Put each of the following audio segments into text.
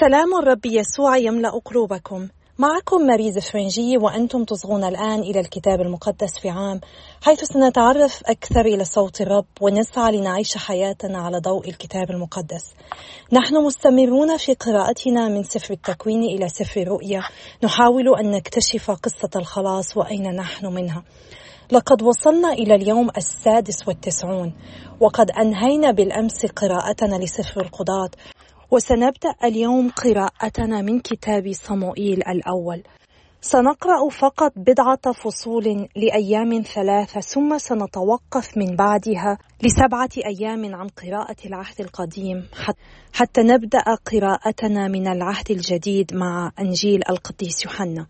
سلام الرب يسوع يملأ قلوبكم. معكم ماريز فرنجي وأنتم تصغون الآن إلى الكتاب المقدس في عام حيث سنتعرف أكثر إلى صوت الرب ونسعى لنعيش حياتنا على ضوء الكتاب المقدس. نحن مستمرون في قراءتنا من سفر التكوين إلى سفر الرؤيا نحاول أن نكتشف قصة الخلاص وأين نحن منها. لقد وصلنا إلى اليوم السادس والتسعون وقد أنهينا بالأمس قراءتنا لسفر القضاة. وسنبدأ اليوم قراءتنا من كتاب صموئيل الأول. سنقرأ فقط بضعة فصول لأيام ثلاثة ثم سنتوقف من بعدها لسبعة أيام عن قراءة العهد القديم. حتى نبدأ قراءتنا من العهد الجديد مع أنجيل القديس يوحنا.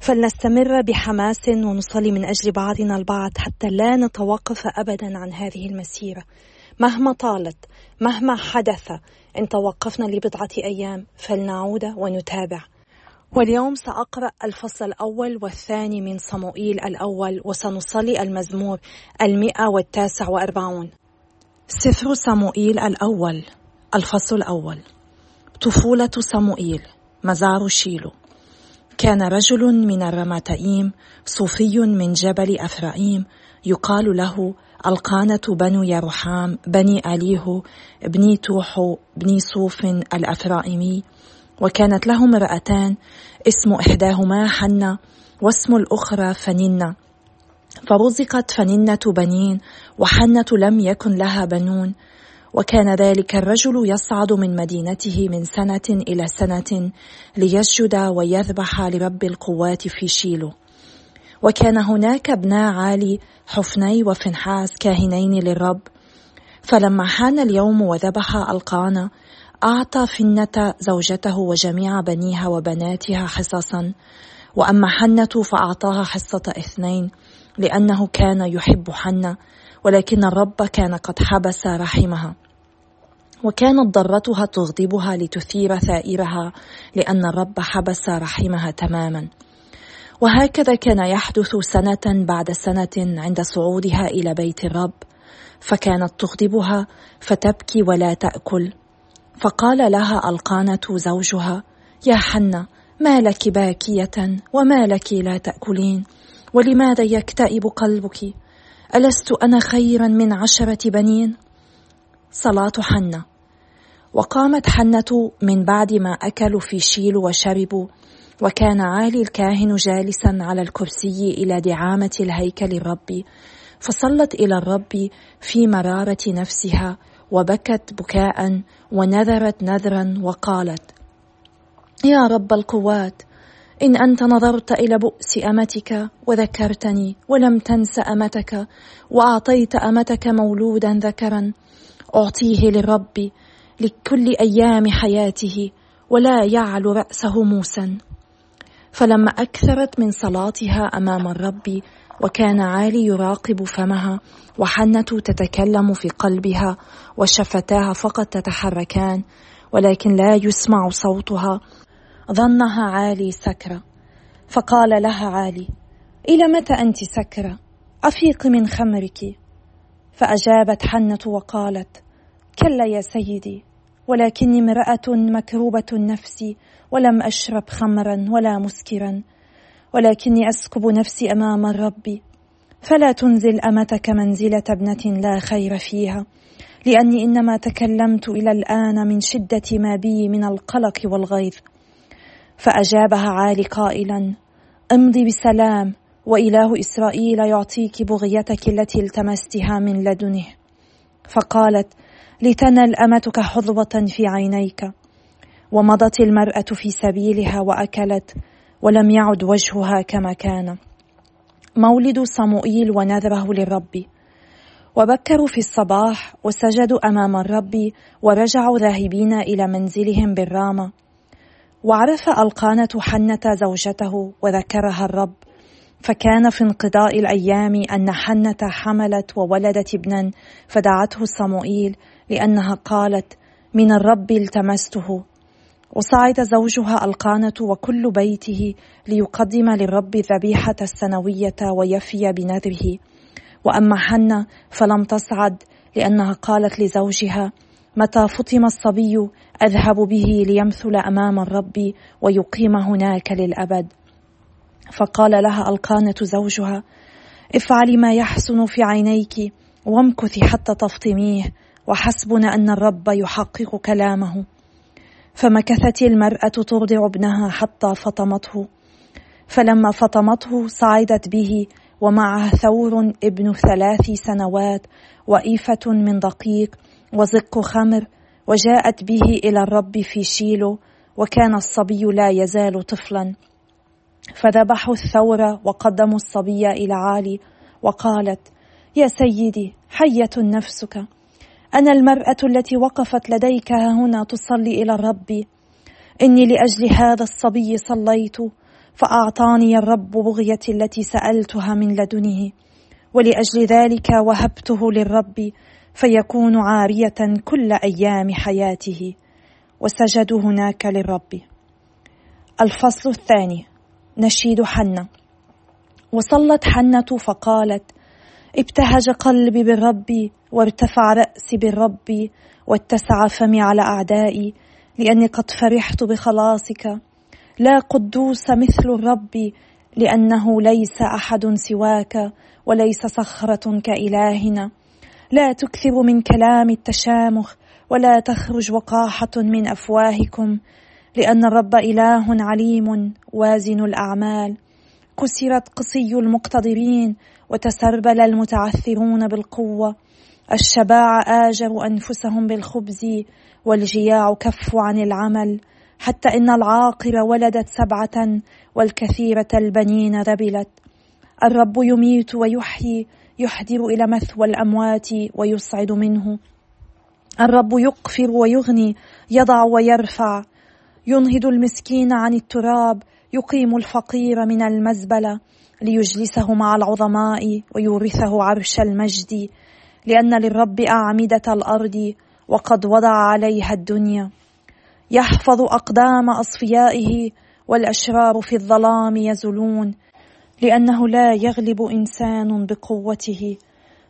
فلنستمر بحماس ونصلي من أجل بعضنا البعض حتى لا نتوقف أبدا عن هذه المسيرة. مهما طالت مهما حدث إن توقفنا لبضعة أيام فلنعود ونتابع. واليوم سأقرأ الفصل الأول والثاني من صموئيل الأول وسنصلي المزمور المئة والتاسع وأربعون. سفر صموئيل الأول الفصل الأول. طفولة صموئيل مزار شيلو. كان رجل من الرماتئيم صوفي من جبل أفرائيم يقال له القانة بنو يرحام بني أليه بني توحو بني صوف الأفرائمي. وكانت له امرأتان اسم إحداهما حنة واسم الأخرى فننة. فرزقت فننة بنين وحنة لم يكن لها بنون. وكان ذلك الرجل يصعد من مدينته من سنة إلى سنة ليسجد ويذبح لرب القوات في شيلو. وكان هناك ابنا عالي حفني وفنحاس كاهنين للرب. فلما حان اليوم وذبح القانا أعطى فنة زوجته وجميع بنيها وبناتها حصصا. وأما حنة فأعطاها حصة اثنين لأنه كان يحب حنة ولكن الرب كان قد حبس رحمها. وكانت ضرتها تغضبها لتثير ثائرها لأن الرب حبس رحمها تماما. وهكذا كان يحدث سنة بعد سنة عند صعودها إلى بيت الرب فكانت تغضبها فتبكي ولا تأكل. فقال لها ألقانة زوجها يا حنة ما لك باكية وما لك لا تأكلين ولماذا يكتئب قلبك؟ ألست أنا خيرا من عشرة بنين؟ صلاة حنة. وقامت حنة من بعد ما أكلوا في شيل وشربوا وكان عالي الكاهن جالسا على الكرسي إلى دعامة الهيكل الرب فصلت إلى الرب في مرارة نفسها وبكت بكاء ونذرت نذرا وقالت يا رب القوات إن أنت نظرت إلى بؤس أمتك وذكرتني ولم تنس أمتك وأعطيت أمتك مولودا ذكرا أعطيه للرب لكل أيام حياته ولا يعلو رأسه موسى فلما أكثرت من صلاتها أمام الرب وكان عالي يراقب فمها وحنة تتكلم في قلبها وشفتاها فقط تتحركان ولكن لا يسمع صوتها. ظنها عالي سكرة فقال لها عالي إلى متى أنت سكرة أفيق من خمرك. فأجابت حنة وقالت كلا يا سيدي ولكني امرأة مكروبة النفس ولم أشرب خمرا ولا مسكرا ولكني أسكب نفسي أمام الرب. فلا تنزل أمتك منزلة ابنة لا خير فيها لأني إنما تكلمت إلى الآن من شدة ما بي من القلق والغيظ. فأجابها عالي قائلا امضي بسلام وإله إسرائيل يعطيك بغيتك التي التمستها من لدنه. فقالت لتنل أمتك حظوة في عينيك. ومضت المرأة في سبيلها وأكلت ولم يعد وجهها كما كان. مولد صموئيل ونذره للرب. وبكروا في الصباح وسجدوا أمام الرب ورجعوا ذاهبين إلى منزلهم بالرامة. وعرف ألقانة حنة زوجته وذكرها الرب. فكان في انقضاء الأيام أن حنة حملت وولدت ابنا فدعته صموئيل لأنها قالت من الرب التمسته. وصعد زوجها القانة وكل بيته ليقدم للرب الذبيحة السنوية ويفي بنذره. وأما حنة فلم تصعد لأنها قالت لزوجها متى فطم الصبي أذهب به ليمثل أمام الرب ويقيم هناك للأبد. فقال لها القانة زوجها افعلي ما يحسن في عينيك وامكثي حتى تفطميه وحسبنا أن الرب يحقق كلامه. فمكثت المرأة ترضع ابنها حتى فطمته. فلما فطمته صعدت به ومعها ثور ابن ثلاث سنوات وإيفة من دقيق وزق خمر وجاءت به إلى الرب في شيلو وكان الصبي لا يزال طفلا. فذبحوا الثور وقدموا الصبي إلى عالي وقالت يا سيدي حية نفسك. أنا المرأة التي وقفت لديك هنا تصلي إلى الرب. إني لأجل هذا الصبي صليت فأعطاني الرب بغيتي التي سألتها من لدنه. ولأجل ذلك وهبته للرب فيكون عارية كل أيام حياته. وسجدوا هناك للرب. الفصل الثاني. نشيد حنة. وصلت حنة فقالت ابتهج قلبي بالرب وارتفع رأسي بالرب واتسع فمي على أعدائي لأني قد فرحت بخلاصك. لا قدوس مثل الرب لأنه ليس أحد سواك وليس صخرة كإلهنا. لا تكثر من كلام التشامخ ولا تخرج وقاحة من أفواهكم لأن الرب إله عليم وازن الأعمال. كسرت قصي المقتدرين وتسربل المتعثرون بالقوة. الشباع آجروا أنفسهم بالخبز والجياع كفوا عن العمل حتى إن العاقر ولدت سبعة والكثيرة البنين ذبلت. الرب يميت ويحيي يحدر إلى مثوى الأموات ويصعد منه. الرب يقفر ويغني يضع ويرفع. ينهض المسكين عن التراب يقيم الفقير من المزبلة ليجلسه مع العظماء ويورثه عرش المجد. لأن للرب أعمدة الأرض وقد وضع عليها الدنيا. يحفظ أقدام أصفيائه والأشرار في الظلام يزلون لأنه لا يغلب إنسان بقوته.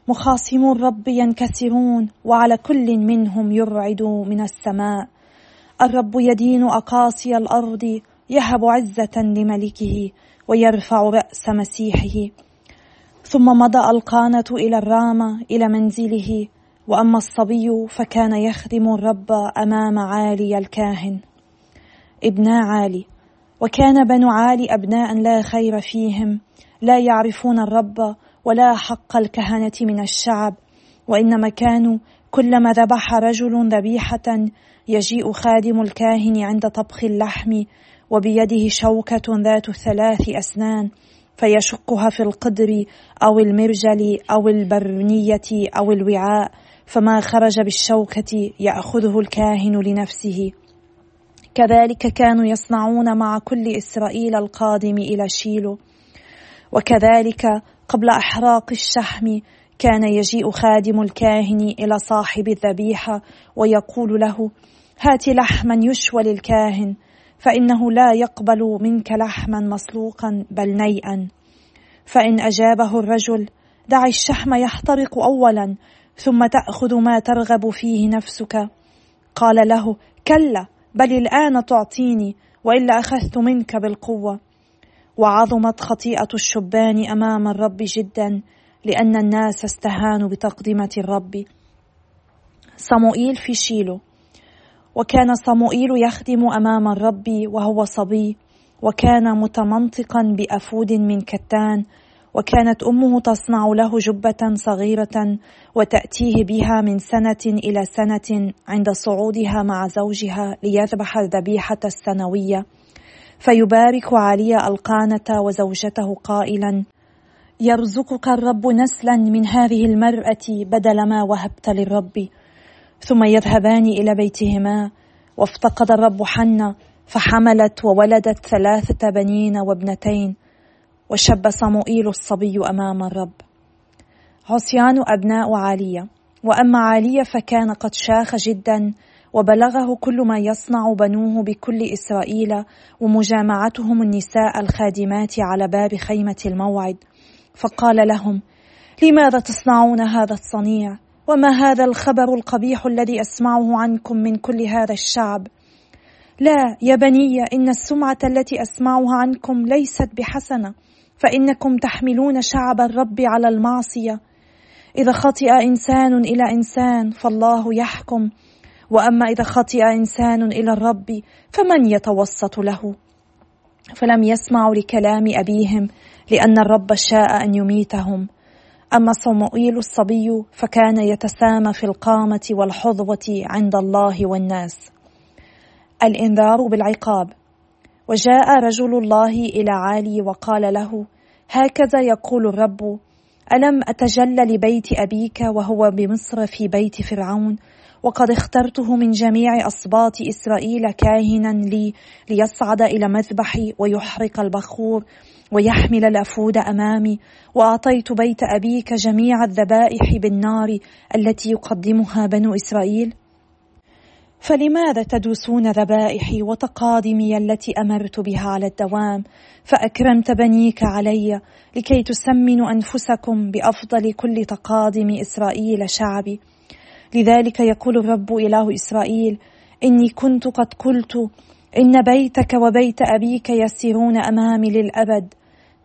مخاصمو الرب ينكسرون وعلى كل منهم يرعد من السماء. الرب يدين أقاصي الأرض يهب عزة لملكه ويرفع رأس مسيحه. ثم مضى القانة إلى الرامة إلى منزله وأما الصبي فكان يخدم الرب أمام عالي الكاهن. ابنا عالي وكان بنو عالي أبناء لا خير فيهم لا يعرفون الرب ولا حق الكهنة من الشعب وإنما كانوا كلما ذبح رجل ذبيحة يجيء خادم الكاهن عند طبخ اللحم وبيده شوكة ذات ثلاث أسنان فيشقها في القدر أو المرجل أو البرنية أو الوعاء فما خرج بالشوكة يأخذه الكاهن لنفسه. كذلك كانوا يصنعون مع كل إسرائيل القادم إلى شيلو وكذلك قبل إحراق الشحم كان يجيء خادم الكاهن إلى صاحب الذبيحة ويقول له هات لحما يشوى للكاهن فإنه لا يقبل منك لحما مسلوقا بل نيئا. فإن أجابه الرجل دع الشحم يحترق أولا ثم تأخذ ما ترغب فيه نفسك. قال له كلا بل الآن تعطيني وإلا أخذت منك بالقوة. وعظمت خطيئة الشبان أمام الرب جدا لأن الناس استهانوا بتقدمة الرب. صموئيل في شيلو. وكان صموئيل يخدم أمام الرب وهو صبي. وكان متمنطقا بأفود من كتان وكانت أمه تصنع له جبة صغيرة وتأتيه بها من سنة إلى سنة عند صعودها مع زوجها ليذبح الذبيحة السنوية. فيبارك علي القانة وزوجته قائلا يرزقك الرب نسلا من هذه المرأة بدل ما وهبت للرب. ثم يذهبان إلى بيتهما وافتقد الرب حنة فحملت وولدت ثلاثة بنين وابنتين وشب صموئيل الصبي أمام الرب. عصيان أبناء عالية وأما عالية فكان قد شاخ جدا وبلغه كل ما يصنع بنوه بكل إسرائيل ومجامعتهم النساء الخادمات على باب خيمة الموعد. فقال لهم لماذا تصنعون هذا الصنيع؟ وما هذا الخبر القبيح الذي أسمعه عنكم من كل هذا الشعب؟ لا يا بني إن السمعة التي أسمعها عنكم ليست بحسنة فإنكم تحملون شعب الرب على المعصية. إذا خطئ إنسان إلى إنسان فالله يحكم. وأما إذا خطئ إنسان إلى الرب فمن يتوسط له؟ فلم يسمعوا لكلام أبيهم لأن الرب شاء أن يميتهم. أما صموئيل الصبي فكان يتسامى في القامة والحظوة عند الله والناس. الإنذار بالعقاب. وجاء رجل الله إلى عالي وقال له هكذا يقول الرب ألم أتجلى لبيت أبيك وهو بمصر في بيت فرعون؟ وقد اخترته من جميع أصباط إسرائيل كاهنا لي ليصعد إلى مذبحي ويحرق البخور ويحمل الأفود أمامي. وأعطيت بيت أبيك جميع الذبائح بالنار التي يقدمها بنو إسرائيل. فلماذا تدوسون ذبائحي وتقادمي التي أمرت بها على الدوام؟ فأكرمت بنيك علي لكي تسمنوا أنفسكم بأفضل كل تقادم إسرائيل شعبي. لذلك يقول الرب إله إسرائيل إني كنت قد قلت إن بيتك وبيت أبيك يسيرون أمامي للأبد.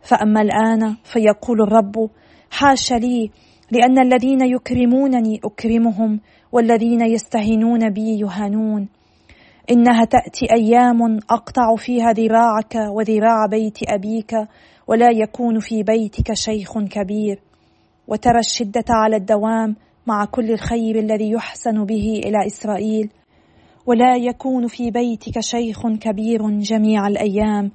فأما الآن فيقول الرب حاش لي لأن الذين يكرمونني أكرمهم والذين يستهينون بي يهانون. إنها تأتي أيام أقطع فيها ذراعك وذراع بيت أبيك ولا يكون في بيتك شيخ كبير. وترى الشدة على الدوام مع كل الخير الذي يحسن به إلى إسرائيل. ولا يكون في بيتك شيخ كبير جميع الأيام.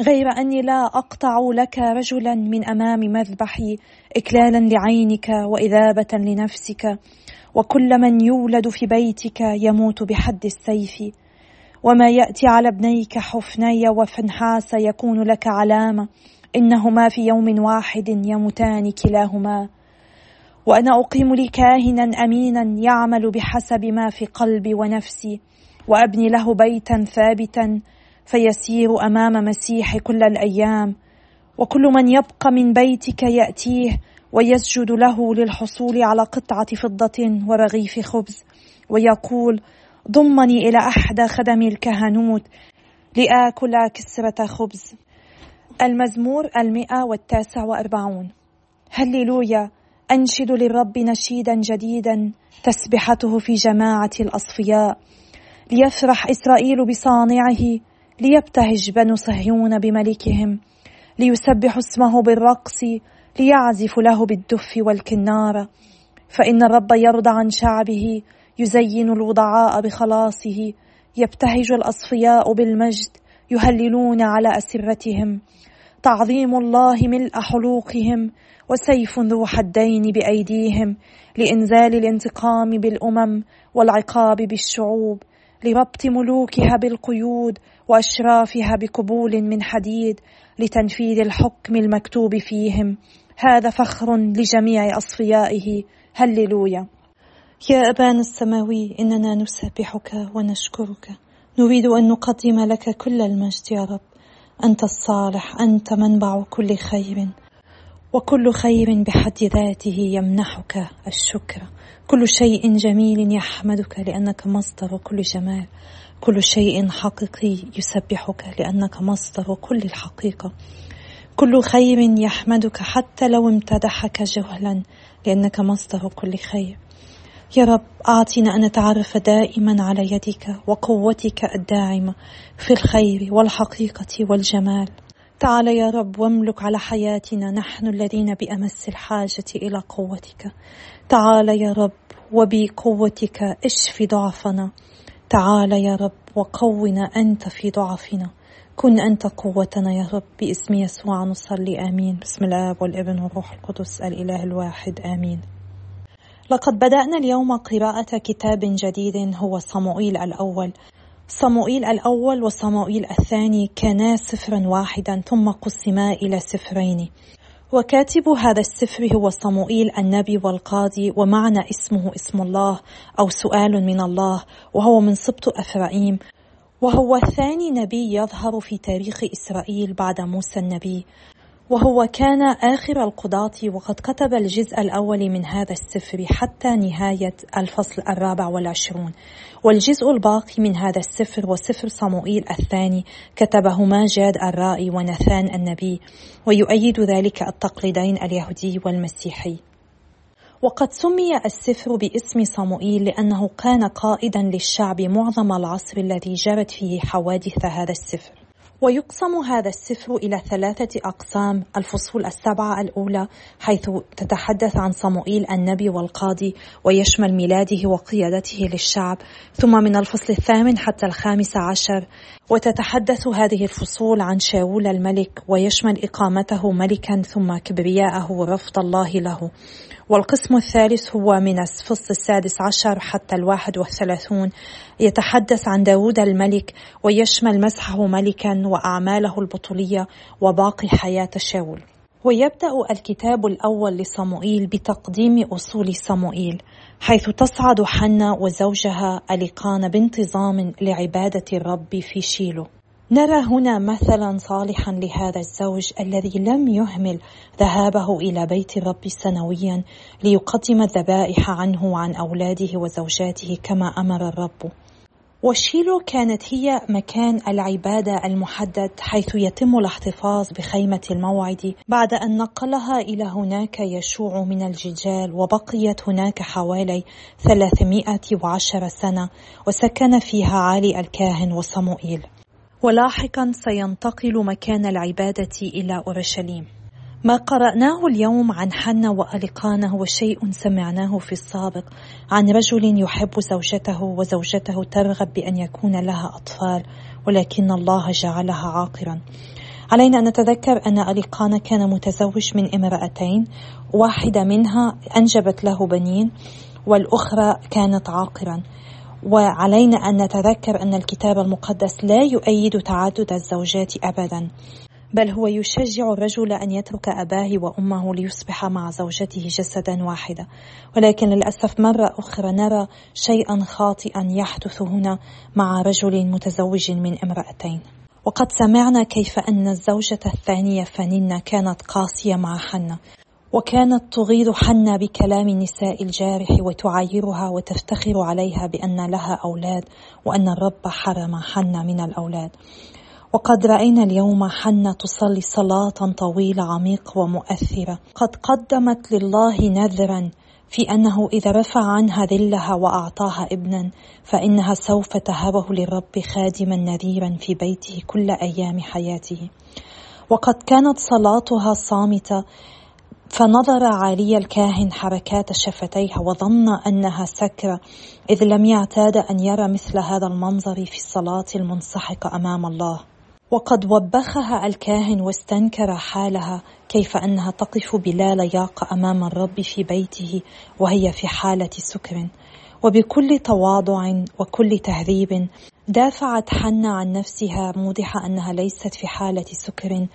غير أني لا أقطع لك رجلا من أمام مذبحي اكلالا لعينك وإذابة لنفسك. وكل من يولد في بيتك يموت بحد السيف. وما يأتي على ابنيك حفني وفنحاس يكون لك علامة. إنهما في يوم واحد يموتان كلاهما. وأنا أقيم لي كاهنا أمينا يعمل بحسب ما في قلبي ونفسي. وأبني له بيتا ثابتا فيسير أمام مسيح كل الأيام. وكل من يبقى من بيتك يأتيه ويسجد له للحصول على قطعة فضة ورغيف خبز ويقول ضمني إلى احدى خدم الكهنوت لآكل كسرة خبز. المزمور المئة والتاسع وأربعون. هللويا أنشد للرب نشيدا جديدا تسبحته في جماعة الأصفياء؟ ليفرح إسرائيل بصانعه ليبتهج بنو صهيون بملكهم ليسبحوا اسمه بالرقص ليعزف له بالدف والكنارة فإن الرب يرضى عن شعبه يزين الوضعاء بخلاصه يبتهج الأصفياء بالمجد يهللون على أسرتهم. تعظيم الله ملء حلوقهم وسيف ذو حدين بأيديهم لإنزال الانتقام بالأمم والعقاب بالشعوب لربط ملوكها بالقيود وأشرافها بقبول من حديد لتنفيذ الحكم المكتوب فيهم. هذا فخر لجميع أصفيائه. هللويا. يا أبانا السماوي إننا نسبحك ونشكرك. نريد أن نقدم لك كل المجد يا رب. أنت الصالح أنت منبع كل خير. وكل خير بحد ذاته يمنحك الشكر. كل شيء جميل يحمدك لأنك مصدر كل جمال. كل شيء حقيقي يسبحك لأنك مصدر كل الحقيقة. كل خير يحمدك حتى لو امتدحك جهلا لأنك مصدر كل خير. يا رب أعطنا أن نتعرف دائما على يدك وقوتك الداعمة في الخير والحقيقة والجمال. تعال يا رب واملك على حياتنا نحن الذين بأمس الحاجة إلى قوتك. تعال يا رب وبقوتك اشف ضعفنا. تعال يا رب وقونا أنت في ضعفنا. كن أنت قوتنا يا رب. باسم يسوع نصلي آمين. بسم الاب والابن والروح القدس الإله الواحد آمين. لقد بدأنا اليوم قراءة كتاب جديد هو صموئيل الأول. صموئيل الأول وصموئيل الثاني كانا سفرا واحدا ثم قسما إلى سفرين. وكاتب هذا السفر هو صموئيل النبي والقاضي ومعنى اسمه اسم الله أو سؤال من الله وهو من سبط أفرائيم وهو ثاني نبي يظهر في تاريخ إسرائيل بعد موسى النبي. وهو كان آخر القضاة وقد كتب الجزء الأول من هذا السفر حتى نهاية الفصل الرابع والعشرون. والجزء الباقي من هذا السفر وسفر صموئيل الثاني كتبهما جاد الرائي ونثان النبي ويؤيد ذلك التقليدين اليهودي والمسيحي. وقد سمي السفر باسم صموئيل لأنه كان قائدا للشعب معظم العصر الذي جرت فيه حوادث هذا السفر. ويقسم هذا السفر إلى ثلاثة أقسام الفصول السبعة الأولى حيث تتحدث عن صموئيل النبي والقاضي ويشمل ميلاده وقيادته للشعب ثم من الفصل الثامن حتى الخامس عشر وتتحدث هذه الفصول عن شاول الملك ويشمل إقامته ملكا ثم كبرياءه ورفض الله له. والقسم الثالث هو من الفصل السادس عشر حتى الواحد والثلاثون يتحدث عن داود الملك ويشمل مسحه ملكا وأعماله البطولية وباقي حياة شاول. ويبدأ الكتاب الأول لصموئيل بتقديم أصول صموئيل حيث تصعد حنا وزوجها أليقان بانتظام لعبادة الرب في شيلو. نرى هنا مثلا صالحا لهذا الزوج الذي لم يهمل ذهابه إلى بيت الرب سنويا ليقدم الذبائح عنه وعن أولاده وزوجاته كما أمر الرب. وشيلو كانت هي مكان العبادة المحدد حيث يتم الاحتفاظ بخيمة الموعد. بعد أن نقلها إلى هناك يشوع من الججال وبقيت هناك حوالي 310 سنة وسكن فيها علي الكاهن وصموئيل. ولاحقا سينتقل مكان العبادة إلى أورشليم. ما قرأناه اليوم عن حنا وألقانة هو شيء سمعناه في السابق عن رجل يحب زوجته وزوجته ترغب بأن يكون لها أطفال ولكن الله جعلها عاقرا. علينا أن نتذكر أن أليقانا كان متزوج من امرأتين واحدة منها أنجبت له بنين والأخرى كانت عاقرا. وعلينا أن نتذكر أن الكتاب المقدس لا يؤيد تعدد الزوجات أبدا. بل هو يشجع الرجل أن يترك أباه وأمه ليصبح مع زوجته جسدا واحدا ولكن للأسف مرة أخرى نرى شيئا خاطئا يحدث هنا مع رجل متزوج من امرأتين. وقد سمعنا كيف أن الزوجة الثانية فنينة كانت قاسية مع حنة وكانت تغيظ حنا بكلام النساء الجارح وتعايرها وتفتخر عليها بأن لها أولاد وأن الرب حرم حنا من الأولاد. وقد رأينا اليوم حنا تصلي صلاة طويلة عميقة ومؤثرة. قد قدمت لله نذرا في أنه إذا رفع عنها ذلها وأعطاها ابنا فإنها سوف تهبه للرب خادما نذيرا في بيته كل أيام حياته. وقد كانت صلاتها صامتة فنظر عالي الكاهن حركات شفتيها وظن أنها سكرة إذ لم يعتاد أن يرى مثل هذا المنظر في الصلاة المنسحقة أمام الله. وقد وبخها الكاهن واستنكر حالها كيف أنها تقف بلا لياقه أمام الرب في بيته وهي في حالة سكر. وبكل تواضع وكل تهذيب دافعت حنا عن نفسها موضحه أنها ليست في حالة سكر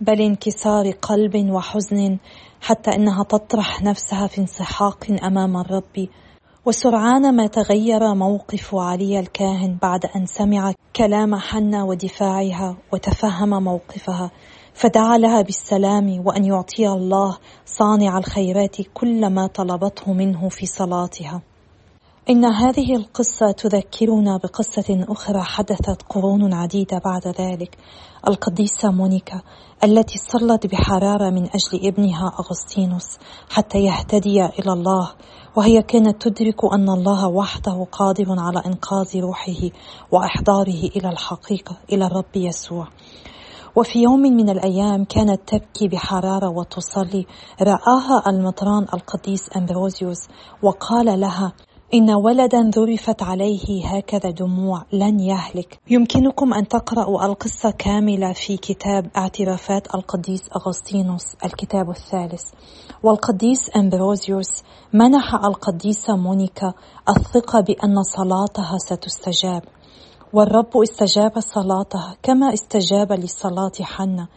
بل انكسار قلب وحزن حتى أنها تطرح نفسها في انسحاق أمام الرب. وسرعان ما تغير موقف علي الكاهن بعد أن سمع كلام حنا ودفاعها وتفهم موقفها فدعا لها بالسلام وأن يعطي الله صانع الخيرات كل ما طلبته منه في صلاتها. إن هذه القصة تذكرنا بقصة أخرى حدثت قرون عديدة بعد ذلك. القديسة مونيكا التي صلت بحرارة من أجل ابنها أغسطينوس حتى يهتدي إلى الله وهي كانت تدرك أن الله وحده قادر على إنقاذ روحه وإحضاره إلى الحقيقة إلى الرب يسوع. وفي يوم من الأيام كانت تبكي بحرارة وتصلي رآها المطران القديس أمبروزيوس وقال لها إن ولدا ذرفت عليه هكذا دموع لن يهلك. يمكنكم أن تقرأوا القصة كاملة في كتاب اعترافات القديس أغسطينوس الكتاب الثالث. والقديس أمبروزيوس منح القديسة مونيكا الثقة بأن صلاتها ستستجاب. والرب استجاب صلاتها كما استجاب لصلاة حنا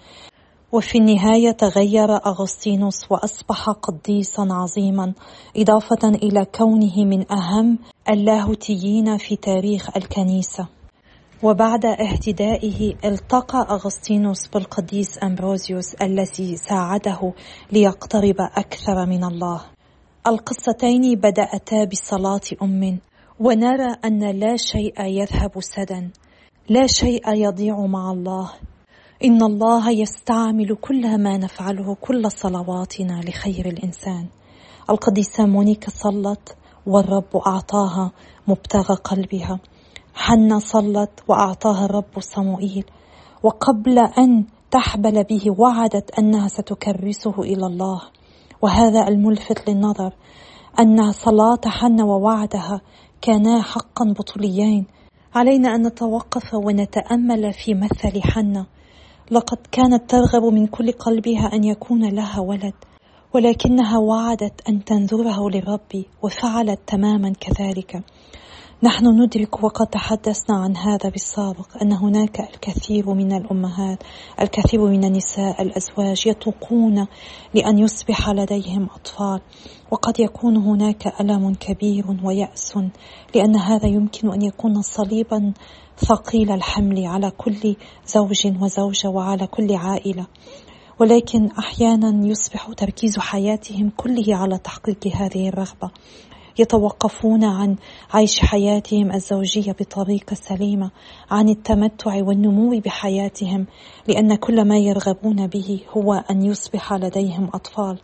وفي النهاية تغير أغسطينوس وأصبح قديسا عظيما إضافة إلى كونه من أهم اللاهوتيين في تاريخ الكنيسة. وبعد اهتدائه التقى أغسطينوس بالقديس أمبروزيوس الذي ساعده ليقترب أكثر من الله. القصتين بدأتا بصلاة أم ونرى أن لا شيء يذهب سدى لا شيء يضيع مع الله. إن الله يستعمل كل ما نفعله كل صلواتنا لخير الإنسان. القديسة مونيكا صلت والرب أعطاها مبتغى قلبها. حنا صلت وأعطاها الرب صموئيل. وقبل أن تحبل به وعدت أنها ستكرسه إلى الله. وهذا الملفت للنظر. أن صلاة حنا ووعدها كانا حقا بطوليين. علينا أن نتوقف ونتأمل في مثل حنا. لقد كانت ترغب من كل قلبها أن يكون لها ولد ولكنها وعدت أن تنذره للرب وفعلت تماما كذلك. نحن ندرك وقد تحدثنا عن هذا بالسابق أن هناك الكثير من الأمهات الكثير من النساء الأزواج يتوقون لأن يصبح لديهم أطفال. وقد يكون هناك ألم كبير ويأس لأن هذا يمكن أن يكون صليبا ثقيل الحمل على كل زوج وزوجة وعلى كل عائلة. ولكن أحيانا يصبح تركيز حياتهم كله على تحقيق هذه الرغبة. يتوقفون عن عيش حياتهم الزوجية بطريقة سليمة عن التمتع والنمو بحياتهم لأن كل ما يرغبون به هو أن يصبح لديهم أطفال.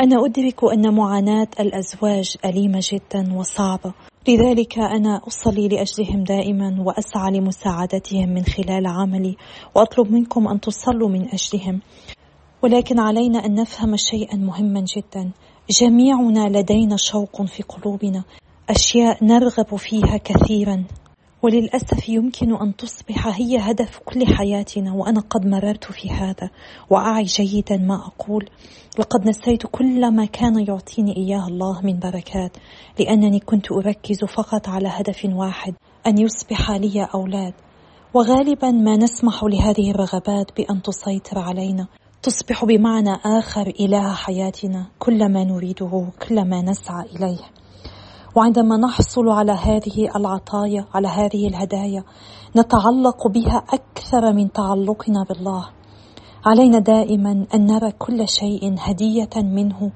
أنا أدرك أن معاناة الأزواج أليمة جدا وصعبة. لذلك أنا أصلي لأجلهم دائما وأسعى لمساعدتهم من خلال عملي وأطلب منكم أن تصلوا من أجلهم. ولكن علينا أن نفهم شيئا مهما جدا. جميعنا لدينا شوق في قلوبنا أشياء نرغب فيها كثيرا. وللأسف يمكن أن تصبح هي هدف كل حياتنا وأنا قد مررت في هذا. وأعي جيدا ما أقول. لقد نسيت كل ما كان يعطيني إياه الله من بركات لأنني كنت أركز فقط على هدف واحد أن يصبح لي أولاد. وغالبا ما نسمح لهذه الرغبات بأن تسيطر علينا. تصبح بمعنى آخر إله حياتنا كل ما نريده كل ما نسعى إليه. وعندما نحصل على هذه العطايا على هذه الهدايا نتعلق بها أكثر من تعلقنا بالله. علينا دائما أن نرى كل شيء هدية منه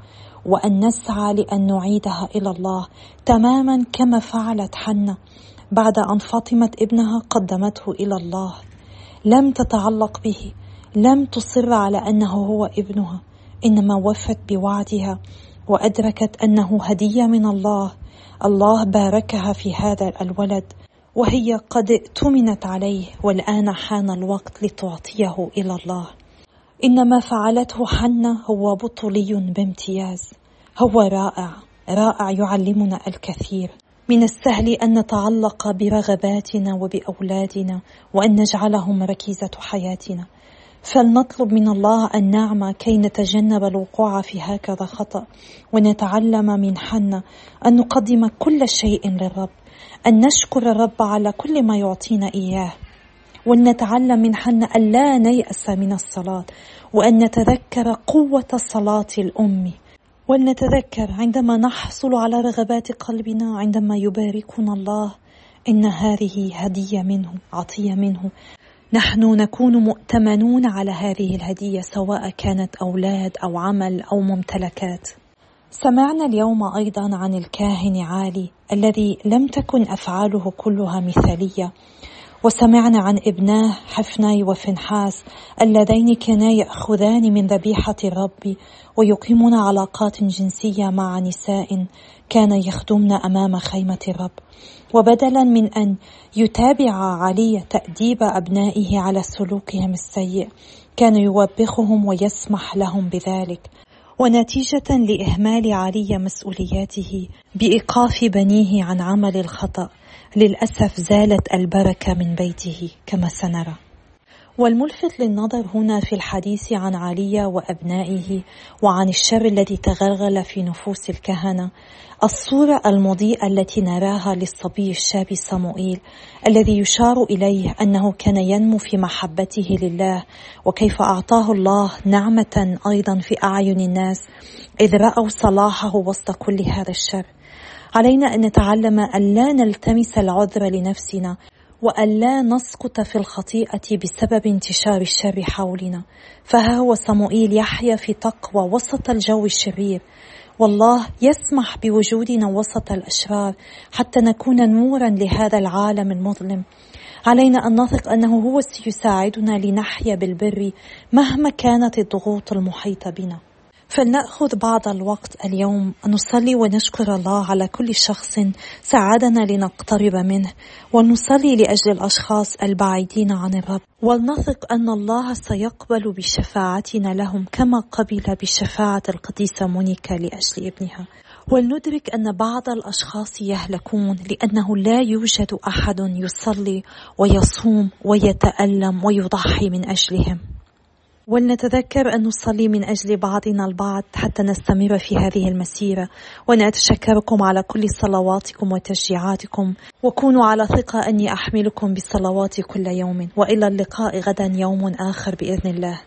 وأن نسعى لأن نعيدها إلى الله تماما كما فعلت حنة بعد أن فاطمت ابنها قدمته إلى الله. لم تتعلق به. لم تصر على أنه هو ابنها إنما وفت بوعدها وأدركت أنه هدية من الله. الله باركها في هذا الولد وهي قد اؤتمنت عليه والآن حان الوقت لتعطيه إلى الله. ان ما فعلته حنة هو بطولي بامتياز. هو رائع رائع يعلمنا الكثير. من السهل أن نتعلق برغباتنا وبأولادنا وأن نجعلهم ركيزة حياتنا. فلنطلب من الله النعمة كي نتجنب الوقوع في هكذا خطأ ونتعلم من حنا أن نقدم كل شيء للرب أن نشكر الرب على كل ما يعطينا إياه ولنتعلم من حنا أن لا نيأس من الصلاة وأن نتذكر قوة صلاة الأم ولنتذكر عندما نحصل على رغبات قلبنا عندما يباركنا الله إن هذه هدية منه عطية منه. نحن نكون مؤتمنون على هذه الهدية سواء كانت أولاد أو عمل أو ممتلكات. سمعنا اليوم أيضا عن الكاهن عالي الذي لم تكن أفعاله كلها مثالية. وسمعنا عن ابناه حفناي وفنحاس اللذين كانا يأخذان من ذبيحة الرب ويقيمون علاقات جنسية مع نساء كان يخدمن أمام خيمة الرب وبدلا من أن يتابع علي تأديب أبنائه على سلوكهم السيء كان يوبخهم ويسمح لهم بذلك. ونتيجة لإهمال علي مسؤولياته بإيقاف بنيه عن عمل الخطأ للأسف زالت البركة من بيته كما سنرى. والملفت للنظر هنا في الحديث عن علي وأبنائه وعن الشر الذي تغلغل في نفوس الكهنة. الصورة المضيئة التي نراها للصبي الشاب صموئيل الذي يشار إليه أنه كان ينمو في محبته لله وكيف أعطاه الله نعمة أيضا في أعين الناس إذ رأوا صلاحه وسط كل هذا الشر. علينا أن نتعلم أن لا نلتمس العذر لنفسنا وأن لا نسقط في الخطيئة بسبب انتشار الشر حولنا. فها هو صموئيل يحيا في تقوى وسط الجو الشرير. والله يسمح بوجودنا وسط الأشرار حتى نكون نورا لهذا العالم المظلم. علينا أن نثق أنه هو سيساعدنا لنحيا بالبر مهما كانت الضغوط المحيطة بنا. فلنأخذ بعض الوقت اليوم نصلي ونشكر الله على كل شخص ساعدنا لنقترب منه ونصلي لأجل الأشخاص البعيدين عن الرب. ولنثق أن الله سيقبل بشفاعتنا لهم كما قبل بشفاعة القديسة مونيكا لأجل ابنها. ولندرك أن بعض الأشخاص يهلكون لأنه لا يوجد أحد يصلي ويصوم ويتألم ويضحي من أجلهم. ولنتذكر أن نصلي من أجل بعضنا البعض حتى نستمر في هذه المسيرة. وأنا أتشكركم على كل صلواتكم وتشجيعاتكم. وكونوا على ثقة أني أحملكم بالصلوات كل يوم. وإلى اللقاء غدا يوم آخر بإذن الله.